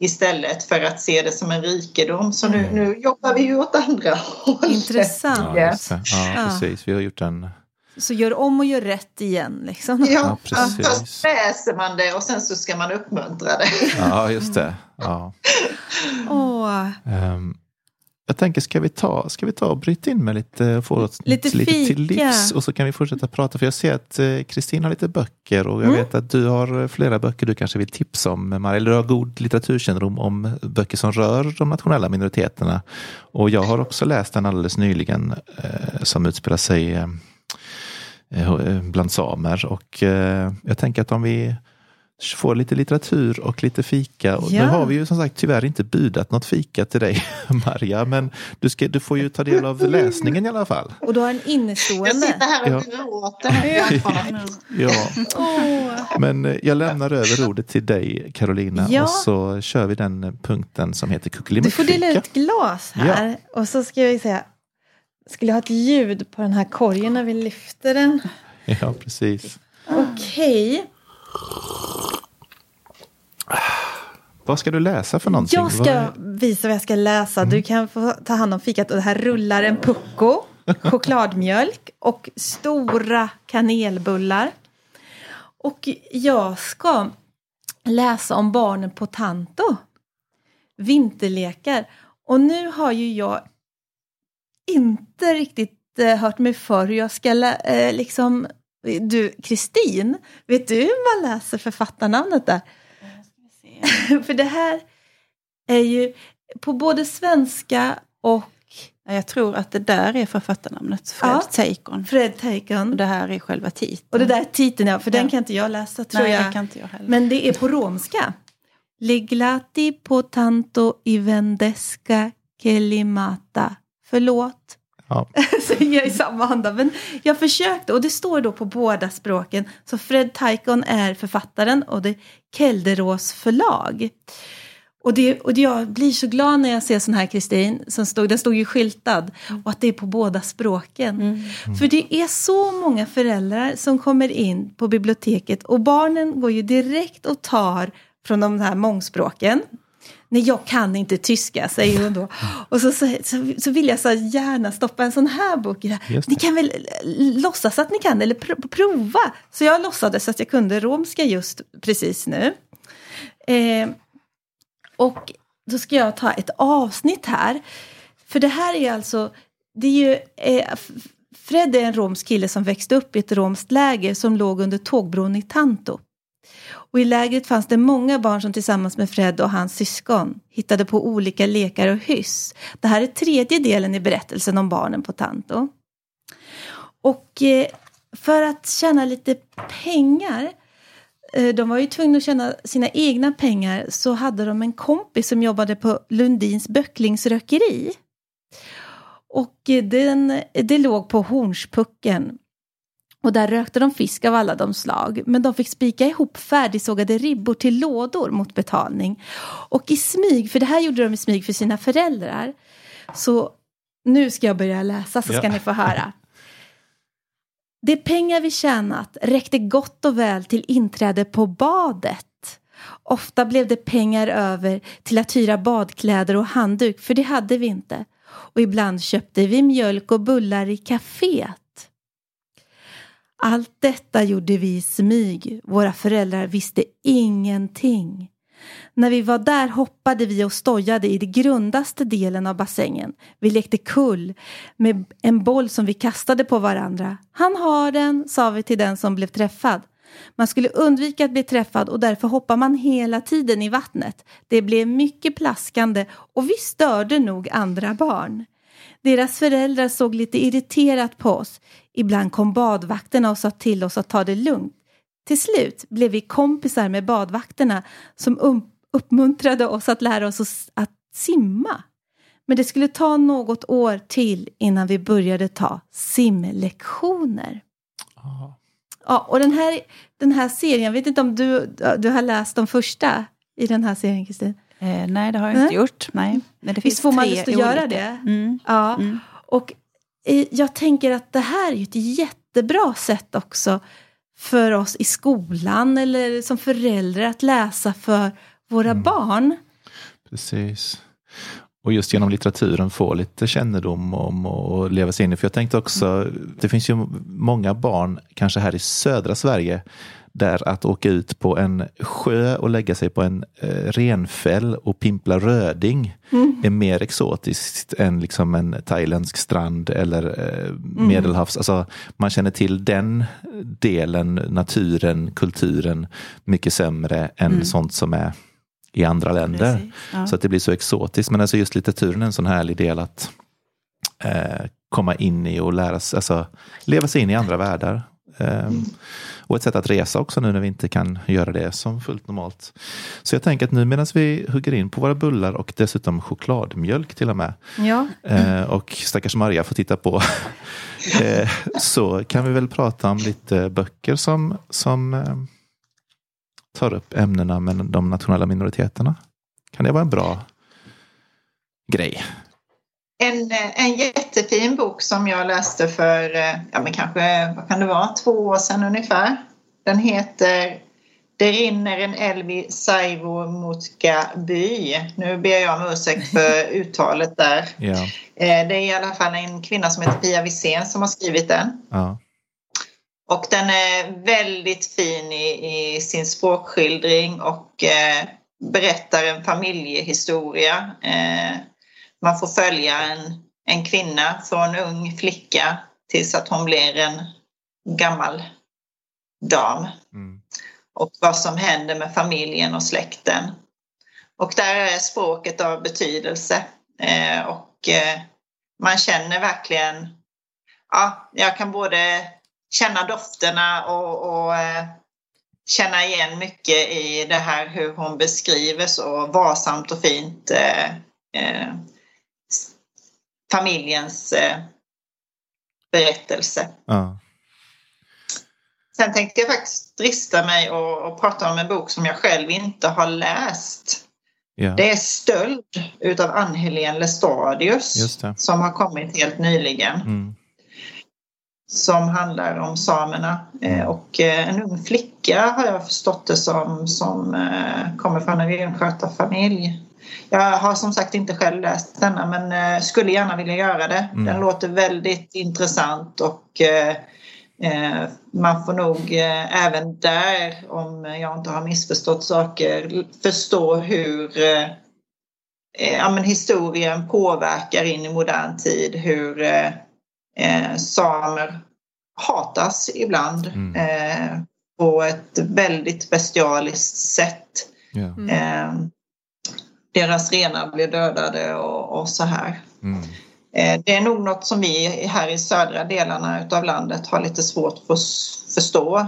istället för att se det som en rikedom. Så nu, nu jobbar vi ju åt andra hållet. Intressant. Ja, ja, precis. Vi har gjort en... Så gör om och gör rätt igen. Liksom. Ja, Ja, precis. först läser man det och sen så ska man uppmuntra det. Ja, just det. Ja. Åh, Ehm, jag tänker, ska vi ta, ska vi ta och bryta in med lite, få oss Lite lite till livs och så kan vi fortsätta prata. För jag ser att eh, Kristin har lite böcker och jag Mm. vet att du har flera böcker du kanske vill tipsa om, Maria. Eller du har god litteraturkännedom om böcker som rör de nationella minoriteterna. Och jag har också läst en alldeles nyligen eh, som utspelar sig eh, eh, bland samer. Och eh, jag tänker att om vi får lite litteratur och lite fika. Och Ja. Nu har vi ju som sagt tyvärr inte budat något fika till dig Maria, men du, ska, du får ju ta del av läsningen i alla fall. och du har en Jag innestående. sitter här och Ja. gråter. Ja, men eh, jag lämnar över ordet till dig Carolina Ja. och så kör vi den eh, punkten som heter Du får kuckelimuckfika. dela ut glas här. Och så ska jag säga, skulle jag ha ett ljud på den här korgen när vi lyfter den? Ja, precis. Okej, Vad ska du läsa för någonting? jag ska är- visa vad jag ska läsa. Du kan få ta hand om fikat. Och det här rullar en pucko, chokladmjölk och stora kanelbullar. Och jag ska läsa om barnen på Tanto. Vinterlekar. Och nu har ju jag inte riktigt eh, hört mig för hur jag ska eh, liksom... Du, Kristin, vet du hur man läser författarnamnet där? för det här är ju på både svenska och Ja, Jag tror att det där är författarnamnet, Fred Ja. Teikon. Fred Och Taken. det här är själva titeln. Och det där är titeln, ja, för den Ja. kan inte jag läsa tror Nej, jag. det kan inte jag heller. Men det är på romska. Leglati po tanto i vendesca kelimata. Förlåt. Ja. Så jag är i samma anda. Men jag försökte och det står då på båda språken. Så Fred Taikon är författaren och det är Kelderås förlag. Och, det, och jag blir så glad när jag ser sån här Kristin, som stod, den stod ju skyltad, och att det är på båda språken. Mm. För det är så många föräldrar som kommer in på biblioteket och barnen går ju direkt och tar från de här mångspråken. Nej, jag kan inte tyska, säger hon då. Och så, så, så, vill jag så gärna stoppa en sån här bok i det här. Ni kan väl eh, låtsas att ni kan, eller pr- prova. Så jag låtsades att jag kunde romska just precis nu. Eh, och då ska jag ta ett avsnitt här. För det här är alltså, det är ju, eh, Fred är en romsk kille som växte upp i ett romskt läger som låg under tågbron i Tanto. Och i lägret fanns det många barn som tillsammans med Fred och hans syskon hittade på olika lekar och hyss. Det här är tredje delen i berättelsen om barnen på Tanto. Och eh, för att tjäna lite pengar eh, de var ju tvungna att tjäna sina egna pengar så hade de en kompis som jobbade på Lundins böcklingsrökeri. Och eh, den, det låg på Hornspucken. Och där rökte de fisk av alla de slag. Men de fick spika ihop färdigsågade ribbor till lådor mot betalning. Och i smyg, för det här gjorde de i smyg för sina föräldrar. Så nu ska jag börja läsa så ska Ja. ni få höra. De pengar vi tjänat räckte gott och väl till inträde på badet. Ofta blev det pengar över till att hyra badkläder och handduk, för det hade vi inte. Och ibland köpte vi mjölk och bullar i kaféet. Allt detta gjorde vi i smyg. Våra föräldrar visste ingenting. När vi var där hoppade vi och stojade i den grundaste delen av bassängen. Vi lekte kull med en boll som vi kastade på varandra. Han har den, sa vi till den som blev träffad. Man skulle undvika att bli träffad och därför hoppar man hela tiden i vattnet. Det blev mycket plaskande och vi störde nog andra barn. Deras föräldrar såg lite irriterat på oss. Ibland kom badvakterna och sa till oss att ta det lugnt. Till slut blev vi kompisar med badvakterna som um- uppmuntrade oss att lära oss att- simma. Men det skulle ta något år till innan vi började ta simlektioner. Ja, och den här, den här serien, jag vet inte om du, du har läst de första i den här serien, Kristin? Eh, nej, det har jag Nej. inte gjort. Nej. Men det finns Visst får man lust att göra olika. det? Mm. Ja, Mm. och eh, jag tänker att det här är ju ett jättebra sätt också för oss i skolan eller som föräldrar att läsa för våra Mm. barn. Precis. Och just genom litteraturen få lite kännedom om och leva sig in i. För jag tänkte också, det finns ju många barn, kanske här i södra Sverige, där att åka ut på en sjö och lägga sig på en eh, renfäll och pimpla röding är mer exotiskt än liksom en thailändsk strand eller eh, medelhavs. Alltså, man känner till den delen, naturen, kulturen mycket sämre än sånt som är i andra länder. Precis, ja. Så att det blir så exotiskt. Men alltså just litteraturen är en sån härlig del att eh, komma in i och lära sig, alltså leva sig in i andra världar. Ehm, och ett sätt att resa också nu när vi inte kan göra det som fullt normalt. Så jag tänker att nu medan vi hugger in på våra bullar och dessutom chokladmjölk till och med. Ja, Eh, och stackars Maria får titta på. eh, så kan vi väl prata om lite böcker som, som eh, tar upp ämnena med de nationella minoriteterna. Kan det vara en bra grej? En, en jättefin bok som jag läste för, eh, ja men kanske, vad kan det vara, två år sedan ungefär. Den heter Det rinner en älv i Saivomutka by. Nu ber jag om ursäkt för uttalet där. Ja, Eh, Det är i alla fall en kvinna som heter Pia Wisén som har skrivit den. ja, Och den är väldigt fin i, i sin språkskildring och eh, berättar en familjehistoria. Eh, man får följa en, en kvinna från ung flicka tills att hon blir en gammal dam. mm, Och vad som händer med familjen och släkten. Och där är språket av betydelse. Eh, och eh, man känner verkligen, ja, jag kan både känna dofterna och, och eh, känna igen mycket i det här hur hon beskriver så varsamt och fint eh, eh, familjens eh, berättelse. ja, Sen tänkte jag faktiskt drista mig och, och prata om en bok som jag själv inte har läst. ja. Det är Stöld utav Ann-Helén Lestadius som har kommit helt nyligen. Mm, som handlar om samerna. Eh, och eh, en ung flicka har jag förstått det som, som eh, kommer från en renskötarfamilj. Jag har som sagt inte själv läst denna men eh, skulle gärna vilja göra det. Mm. Den låter väldigt intressant och eh, eh, man får nog eh, även där, om jag inte har missförstått saker, förstå hur ja, men historien påverkar in i modern tid. Hur eh, eh, samer hatas ibland Mm. eh, på ett väldigt bestialiskt sätt. ja, Eh, deras renar blir dödade och, och så här. mm, Eh, det är nog något som vi här i södra delarna utav landet har lite svårt att förstå.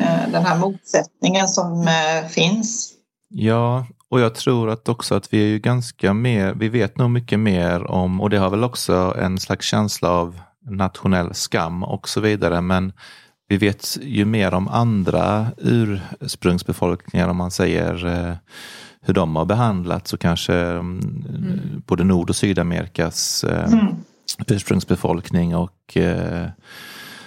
Eh, den här motsättningen som eh, finns. Ja, och jag tror att också att vi är ju ganska mer, vi vet nog mycket mer om, och det har väl också en slags känsla av nationell skam och så vidare, men vi vet ju mer om andra ursprungsbefolkningar om man säger eh, hur de har behandlats och kanske mm. både Nord och Sydamerikas eh, Mm. ursprungsbefolkning och eh,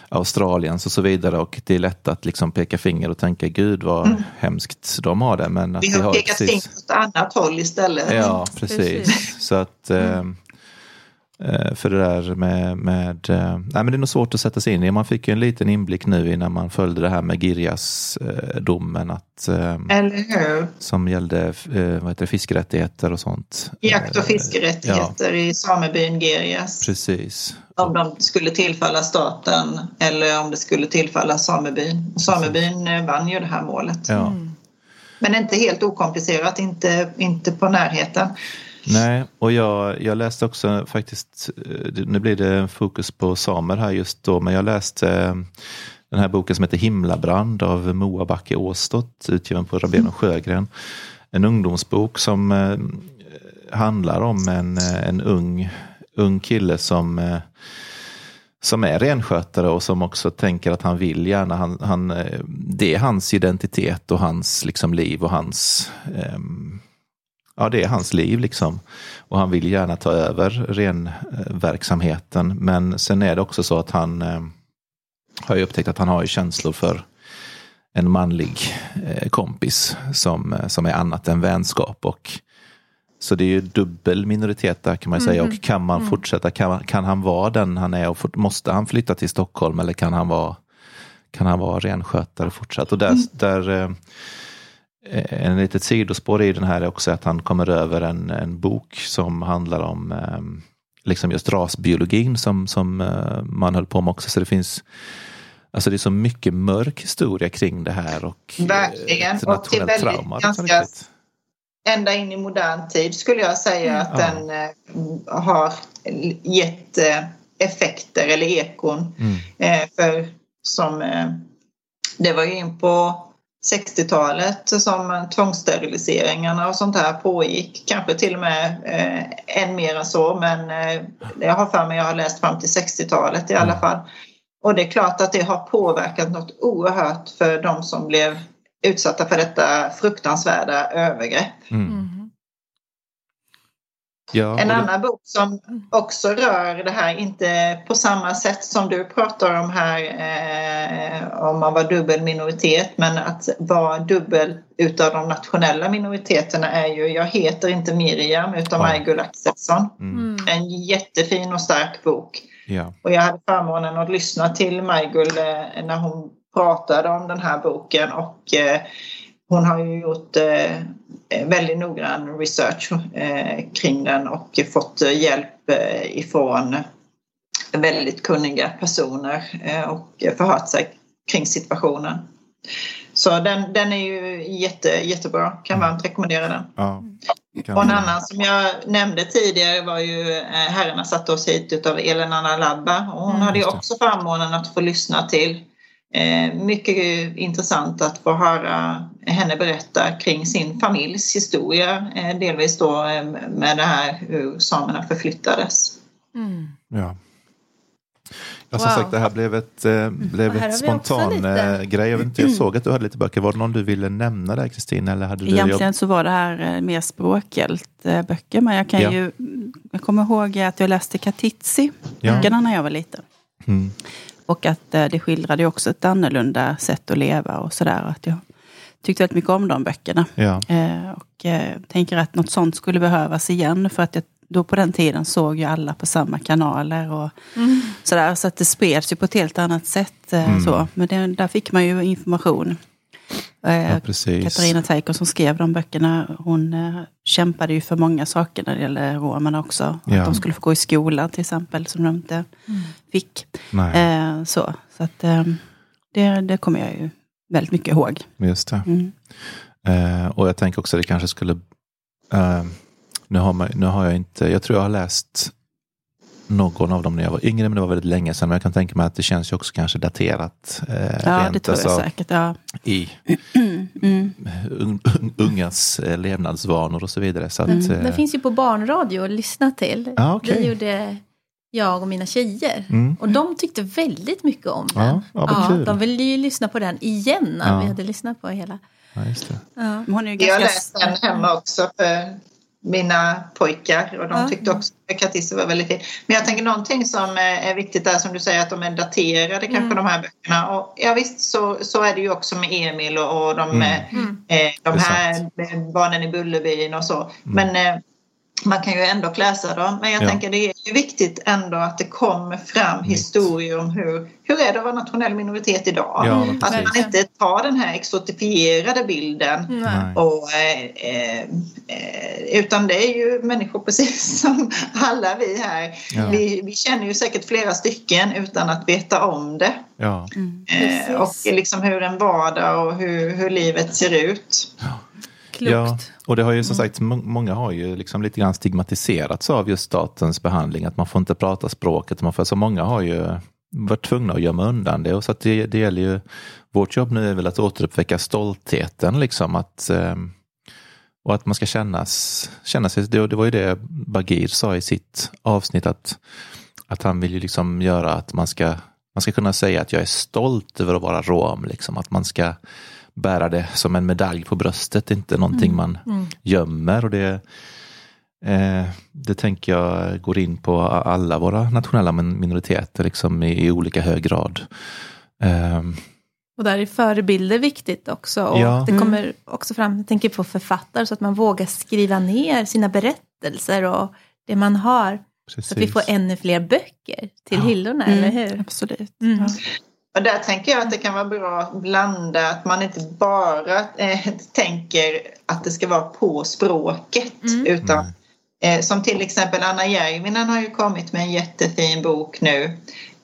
Australiens och så vidare och det är lätt att liksom peka finger och tänka gud vad hemskt de har det. Men att Vi har pekat precis- finger åt annat håll istället. Ja, precis. Precis. Så att eh, eh, för det där med, med eh, nej men det är nog svårt att sätta sig in i. Man fick ju en liten inblick nu innan man följde det här med Girjas eh, domen att, eh, Eller hur? som gällde eh, vad heter det, fiskerättigheter och sånt. Jakt och Eh, fiskerättigheter i samebyn Gerjas. Precis. Om de skulle tillfalla staten eller om det skulle tillfalla samebyn. Samebyn eh, vann ju det här målet. Ja. Men inte helt okomplicerat, inte, inte på närheten. Nej, och jag, jag läste också faktiskt, eh, nu blir det fokus på samer här just då, men jag läste eh, den här boken som heter Himlabrand av Moa Backe Åstott, utgiven på Rabén och Sjögren. En ungdomsbok som eh, handlar om en, en ung, ung kille som, som är renskötare och som också tänker att han vill gärna, han, han, det är hans identitet och hans liksom, liv och hans ehm, Ja, det är hans liv liksom. Och han vill gärna ta över renverksamheten. Men sen är det också så att han eh, har ju upptäckt att han har ju känslor för en manlig eh, kompis som, eh, som är annat än vänskap. Och, så det är ju dubbel minoritet där kan man säga. Och kan man fortsätta, kan, kan han vara den han är och fort, måste han flytta till Stockholm eller kan han vara, kan han vara renskötare fortsatt? Och där, där eh, en litet sidospår i den här är också att han kommer över en, en bok som handlar om eh, liksom just rasbiologin som, som eh, man höll på med också. Så det finns Alltså det är så mycket mörk historia kring det här och eh, Verkligen. Och det är väldigt trauma. ganska- ända in i modern tid skulle jag säga att Ja. den eh, har gett eh, effekter eller ekon. Mm. Eh, för som eh, det var ju in på 60-talet som tvångssteriliseringarna och sånt här pågick. Kanske till och med eh, än mer än så men eh, jag har för mig jag har läst fram till 60-talet i alla fall. Och det är klart att det har påverkat något oerhört för de som blev utsatta för detta fruktansvärda övergrepp. Mm. Ja, En det- annan bok som också rör det här, inte på samma sätt som du pratar om här eh, om man var dubbel minoritet, men att vara dubbel utav de nationella minoriteterna är ju Jag heter inte Miriam utan Ja. Maj-Gull Axelsson. mm, Mm. En jättefin och stark bok. ja. Och jag hade förmånen att lyssna till Maj-Gull eh, när hon pratade om den här boken och eh, hon har ju gjort eh, väldigt noggrann research eh, kring den och fått eh, hjälp eh, ifrån väldigt kunniga personer eh, och förhört sig kring situationen. Så den, den är ju jätte, jättebra, kan varmt rekommendera den. ja. Och en annan som jag nämnde tidigare var ju eh, Herrarna satte oss hit utav Elin Anna Labba och hon Mm, hade ju också förmånen att få lyssna till. Eh, mycket intressant att få höra henne berätta kring sin familjs historia, eh, delvis då eh, med det här hur samerna förflyttades. Mm. Ja. Ja, som Wow. sagt, det här blev ett, eh, blev Och här ett spontan eh, grej. Jag, vet inte, jag såg att du hade lite böcker. Var det någon du ville nämna där Kristin? Eller hade du Egentligen så var det här eh, mer språkhjält böcker. Men jag kan Ja. ju, jag kommer ihåg att jag läste Katitzi, Ja. böckerna när jag var liten. Mm. Och att det skildrade också ett annorlunda sätt att leva och sådär. Att jag tyckte väldigt mycket om de böckerna. Ja. Eh, och eh, tänker att något sånt skulle behövas igen. För att jag, då på den tiden såg ju alla på samma kanaler. Och Mm. sådär, så att det spreds ju på ett helt annat sätt. Eh, Mm. så. Men det, där fick man ju information. Eh, ja. Katarina Teiko som skrev de böckerna, hon eh, kämpade ju för många saker när det gäller romerna också. Ja. Att de skulle få gå i skolan till exempel, som de inte fick. Nej, Eh, så så att, eh, det, det kommer jag ju väldigt mycket ihåg. just det. Mm. Eh, och jag tänker också att det kanske skulle... Eh, nu, har man, nu har jag inte... Jag tror jag har läst någon av dem när jag var yngre, men det var väldigt länge sedan. Men jag kan tänka mig att det känns ju också kanske daterat. Eh, Ja, rent, det tror jag alltså, säkert. Ja. I Mm. un, un, ungas eh, levnadsvanor och så vidare. Så att, Mm. eh, Den finns ju på barnradio att lyssna till. Ja, okej. Det gjorde jag och mina tjejer. Mm. Och de tyckte väldigt mycket om Ja, den. ja, vad kul. de ville ju lyssna på den igen när Ja. vi hade lyssnat på hela. ja, just det. Ja. Hon är ju Jag ganska... läst den hemma också för mina pojkar och de Ja. tyckte också att Katissa var väldigt fin. Men jag tänker någonting som är är viktigt där som du säger att de är daterade kanske Mm. de här böckerna. Och ja visst så, så är det ju också med Emil och, och de, Mm. eh, Mm. eh, de här eh, barnen i Bullerbyn och så. Men eh, man kan ju ändå läsa dem. Men jag Ja. tänker det är ju viktigt ändå att det kommer fram Nytt. historier om hur, hur är det att vara nationell minoritet idag? Ja, Mm, att man inte tar den här exotifierade bilden Nej. Och, eh, eh, utan det är ju människor precis som alla vi här. Ja. Vi, vi känner ju säkert flera stycken utan att veta om det. Ja. Mm. Eh, och liksom hur en vardag och hur, hur livet ser ut. Klokt. Ja, och det har ju som sagt, må- många har ju liksom lite grann stigmatiserats av just statens behandling, att man får inte prata språket. Man får, så många har ju varit tvungna att gömma undan det. Och så det, det gäller ju, vårt jobb nu är väl att återuppväcka stoltheten, liksom att, eh, Och att man ska kännas, känna sig, det, det var ju det Bagir sa i sitt avsnitt att, att han vill ju liksom göra att man ska, man ska kunna säga att jag är stolt över att vara rom. Liksom. Att man ska bära det som en medalj på bröstet, inte någonting man gömmer. Och det, eh, det tänker jag går in på alla våra nationella min- minoriteter liksom, i, i olika hög grad. Ehm, Och där är förebilder viktigt också. Och Ja. det kommer också fram, jag tänker på författare, så att man vågar skriva ner sina berättelser och det man har. Så att vi får ännu fler böcker till hyllorna, eller hur? Absolut. Mm. Ja. Och där tänker jag att det kan vara bra att blanda, att man inte bara eh, tänker att det ska vara på språket. Utan eh, som till exempel Anna Järvinen har ju kommit med en jättefin bok nu.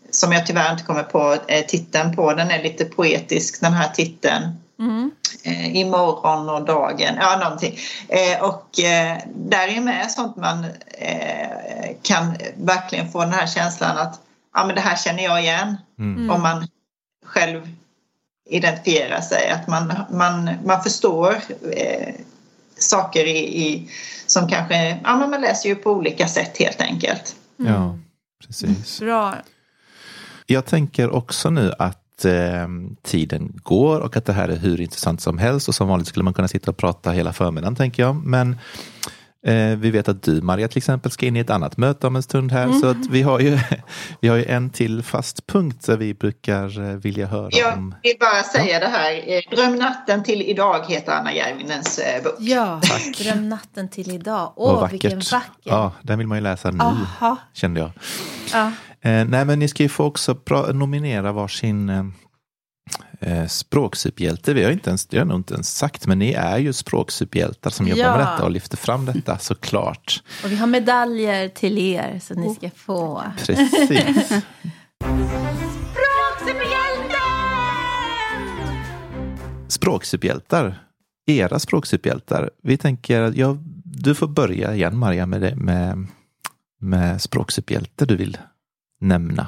Som jag tyvärr inte kommer på eh, titeln på. Den är lite poetisk den här titeln. Mm. eh, imorgon och dagen, ja någonting. Eh, och eh, där är med sånt man eh, kan verkligen få den här känslan att ja men det här känner jag igen. Mm. Om man själv identifierar sig, att man, man, man förstår eh, saker i, i, som kanske, ja men man läser ju på olika sätt helt enkelt. Ja, precis. Bra. Jag tänker också nu att eh, tiden går och att det här är hur intressant som helst och som vanligt skulle man kunna sitta och prata hela förmiddagen tänker jag. Men eh, vi vet att du Maria till exempel ska in i ett annat möte om en stund här så att vi har ju, vi har ju en till fast punkt där vi brukar eh, vilja höra Jag om. vill bara säga det här, eh, Dröm natten till idag heter Anna Järvinens bok. Ja, Dröm natten till idag. Åh, vilken vacker. Ja, den vill man ju läsa nu Aha. kände jag. Ja. Eh, nej, men ni ska ju få också nominera varsin eh, språksuperhjälte. Vi har, inte ens, det har jag nog inte ens sagt, men ni är ju språksuperhjältar som jobbar Ja. med detta och lyfter fram detta såklart. Och vi har medaljer till er så ni ska få. Precis. Språksuperhjältar. Era språksuperhjältar. Vi tänker, ja, du får börja igen Maria med, det, med, med språksuperhjälte du vill nämna.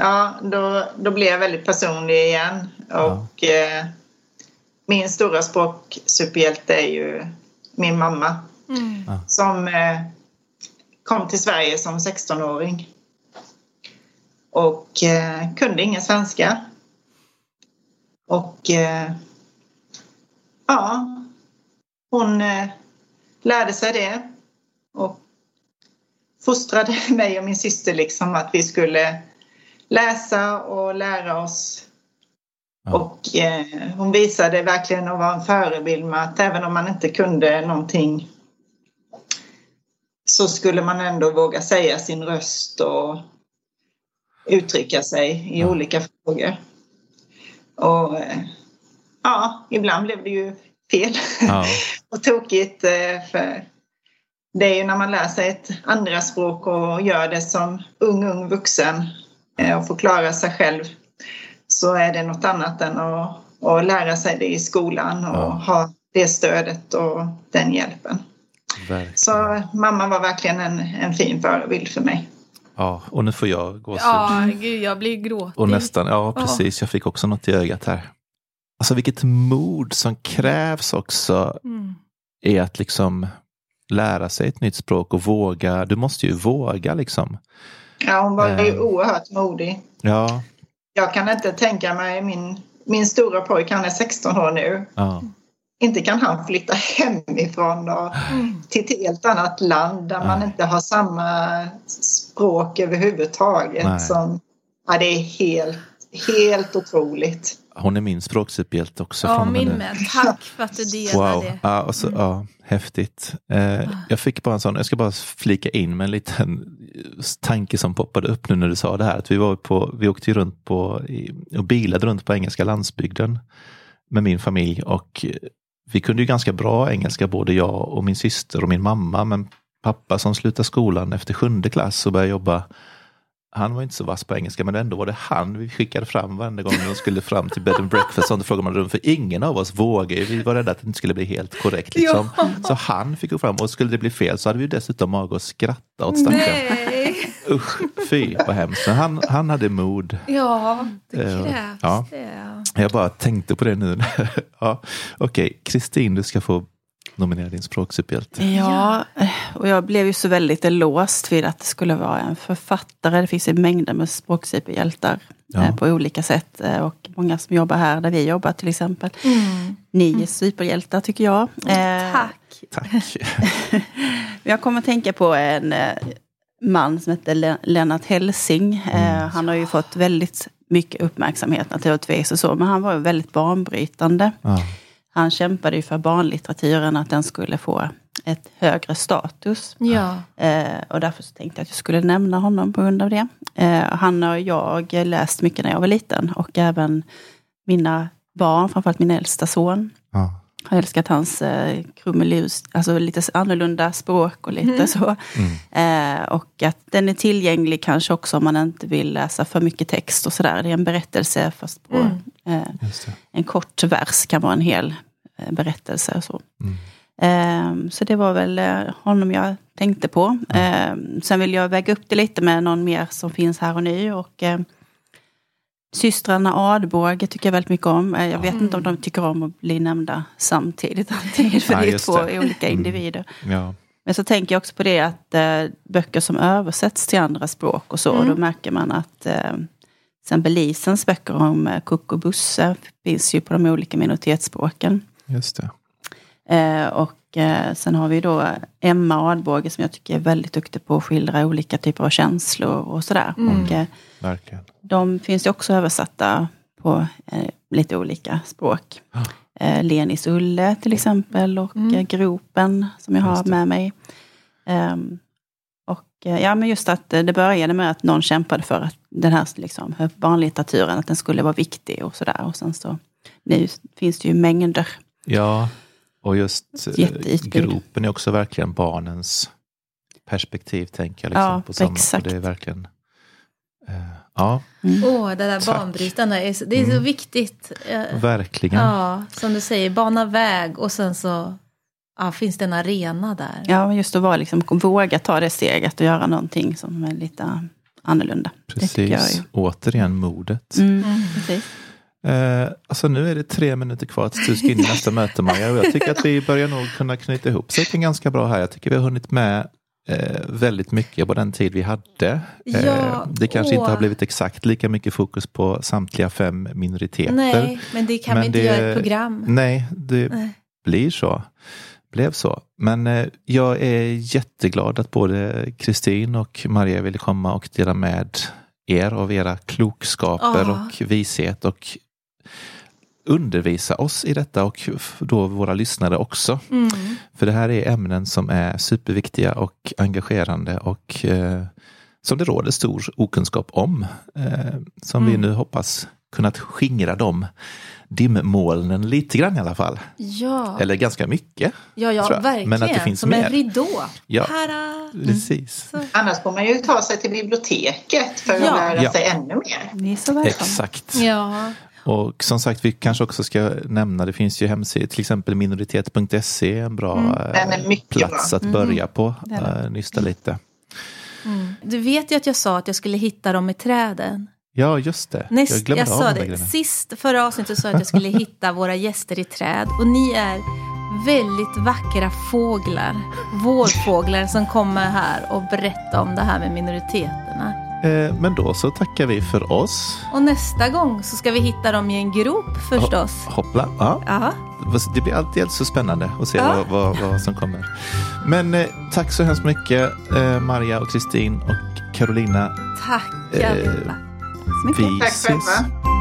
Ja, då, då blir jag väldigt personlig igen. Och eh, min stora språksuperhjälte är ju min mamma. Som eh, kom till Sverige som 16-åring. Och eh, kunde ingen svenska. Och eh, ja, hon eh, lärde sig det. Och fostrade mig och min syster liksom att vi skulle läsa och lära oss. Ja. Och eh, hon visade verkligen att vara en förebild med att även om man inte kunde någonting så skulle man ändå våga säga sin röst och uttrycka sig i Ja. olika frågor. Och eh, ja, ibland blev det ju fel Ja, och tokigt. eh, För det är ju när man lär sig ett andra språk och gör det som ung, ung vuxen och får klara sig själv så är det något annat än att, att lära sig det i skolan och Ja. ha det stödet och den hjälpen. verkligen. Så mamma var verkligen en, en fin förebild för mig. Ja, och nu får jag gåshud. Ja, gud, jag blir gråtig. Och nästan, ja precis, jag fick också något i ögat här. Alltså vilket mod som krävs också Mm. i att liksom lära sig ett nytt språk och våga. Du måste ju våga liksom. Ja, hon var ju Eh. oerhört modig. Ja, Jag kan inte tänka mig min, min stora pojk, han är 16 år nu. ja, inte kan han flytta hemifrån och till ett helt annat land där man Nej. inte har samma språk överhuvudtaget. Nej. Som, ja, det är helt, helt otroligt. hon är min språksuperhjälte också. Ja, min med. Tack för att du delade Wow, det. ja, och så, ja, häftigt. Eh, jag fick bara en sån, jag ska bara flika in med en liten tanke som poppade upp nu när du sa det här. Att vi, var på, vi åkte ju runt på, och bilade runt på engelska landsbygden med min familj och vi kunde ju ganska bra engelska, både jag och min syster och min mamma. Men pappa som slutade skolan efter sjunde klass och började jobba han var inte så vass på engelska men ändå var det han vi skickade fram varenda gång de skulle fram till bed and breakfast. Och frågade man rum för ingen av oss vågade. Vi var rädda att det inte skulle bli helt korrekt. Liksom. Så han fick gå fram och skulle det bli fel så hade vi dessutom mag att skratta åt stackaren. Nej. Usch, fy vad hemskt. Men han, han hade mod. Ja, det Eh, krävs ja. det. Jag bara tänkte på det nu. ja, Okej, Kristin du ska få nominera din språksuperhjälte. Ja, och jag blev ju så väldigt låst vid att det skulle vara en författare. Det finns ju mängder med språksuperhjältar Ja. eh, på olika sätt. eh, Och många som jobbar här där vi jobbar till exempel. Mm. Ni är superhjältar tycker jag. Eh, Tack. Tack. Jag kommer att tänka på en man som heter Le- Lennart Helsing. Mm. Han har ju fått väldigt mycket uppmärksamhet naturligtvis och så. Men han var ju väldigt banbrytande. Ja. Han kämpade ju för barnlitteraturen, att den skulle få ett högre status. Ja. Eh, och därför så tänkte jag att jag skulle nämna honom på grund av det. Eh, han och jag läst mycket när jag var liten och även mina barn, framförallt min äldsta son, Ja. har älskat hans eh, krumelus, alltså lite annorlunda språk och lite så. Eh, och att den är tillgänglig kanske också om man inte vill läsa för mycket text och sådär. Det är en berättelse fast på Mm. eh, en kort vers kan vara en hel eh, berättelse och så. Mm. Eh, så det var väl eh, honom jag tänkte på. Eh, sen vill jag väga upp det lite med någon mer som finns här och nu. Och, eh, systrarna Adbåge tycker jag väldigt mycket om. Eh, jag vet inte om de tycker om att bli nämnda samtidigt alltid. För Ja, det är två det. olika Mm. individer. Ja. Men så tänker jag också på det att eh, böcker som översätts till andra språk och så, Mm. då märker man att eh, till exempel Lisens böcker om eh, Kuck och Busse finns ju på de olika minoritetsspråken. Just det. Eh, och eh, sen har vi då Emma Adbåge som jag tycker är väldigt duktig på att skildra olika typer av känslor och sådär. Mm. Och, eh, Verkligen. de finns ju också översatta på lite olika språk. Ja. Eh, Lenis Ulle till exempel och Mm. Gropen som jag har med mig. Ehm, och ja, men just att det började med att någon kämpade för att den här liksom, barnlitteraturen, att den skulle vara viktig och sådär. Och sen så nu finns det ju mängder. Ja, och just eh, gropen är också verkligen barnens perspektiv, tänker jag. Liksom, Ja, på samma, exakt. Och det är verkligen... Eh, ja, Åh, det där Tack. banbrytande, är så- det är så Mm. viktigt. Eh, verkligen. Ja, som du säger, bana väg och sen så ja, finns det en arena där. Ja, men just att vara liksom, våga ta det steget och göra någonting som är lite annorlunda. Precis. Återigen modet. Mm, Mm. precis. Eh, alltså nu är det tre minuter kvar tills du ska in i nästa möte Maja. Och jag tycker att vi börjar nog kunna knyta ihop säcken ganska bra här. Jag tycker vi har hunnit med eh, väldigt mycket på den tid vi hade. Eh, Ja, det kanske åh. inte har blivit exakt lika mycket fokus på samtliga fem minoriteter. Nej, men det kan Men vi inte det- göra ett program. Nej, det Nej. blir så. Blev så. Men eh, jag är jätteglad att både Kristin och Maria ville komma och dela med er av era klokskaper Ja. och vishet och undervisa oss i detta och då våra lyssnare också. Mm. För det här är ämnen som är superviktiga och engagerande och eh, som det råder stor okunskap om. Eh, som vi Mm. nu hoppas kunnat skingra de dimmolnen lite grann i alla fall. Ja, Eller ganska mycket. ja, ja verkligen. Men att det finns Som mer. en ridå. Ja. Precis. Annars får man ju ta sig till biblioteket för att Ja. lära Ja. sig ännu mer. Ni är så välkomna. Exakt. Ja, Och som sagt, vi kanske också ska nämna, det finns ju hemsidor, till exempel minoritet.se, en bra Mm. eh, plats bra. att börja på. Det är det. eh, Nysta lite. mm. Du vet ju att jag sa att jag skulle hitta dem i träden. Ja, just det. Näst, jag jag, glömde av sa det. grejerna. Sist, förra avsnittet sa jag att jag skulle hitta våra gäster i träd. Och ni är väldigt vackra fåglar. Vårfåglar som kommer här och berättar om det här med minoriteterna. Eh, Men då så tackar vi för oss. Och nästa gång så ska vi hitta dem i en grop förstås. Hoppla. Ja. Ja. Det blir alltid så spännande att se Ja. vad, vad, vad som kommer. Men eh, tack så hemskt mycket eh, Maria och Kristin och Carolina. Tack Eh, allihopa. Så mycket. Vi Tack ses. själva.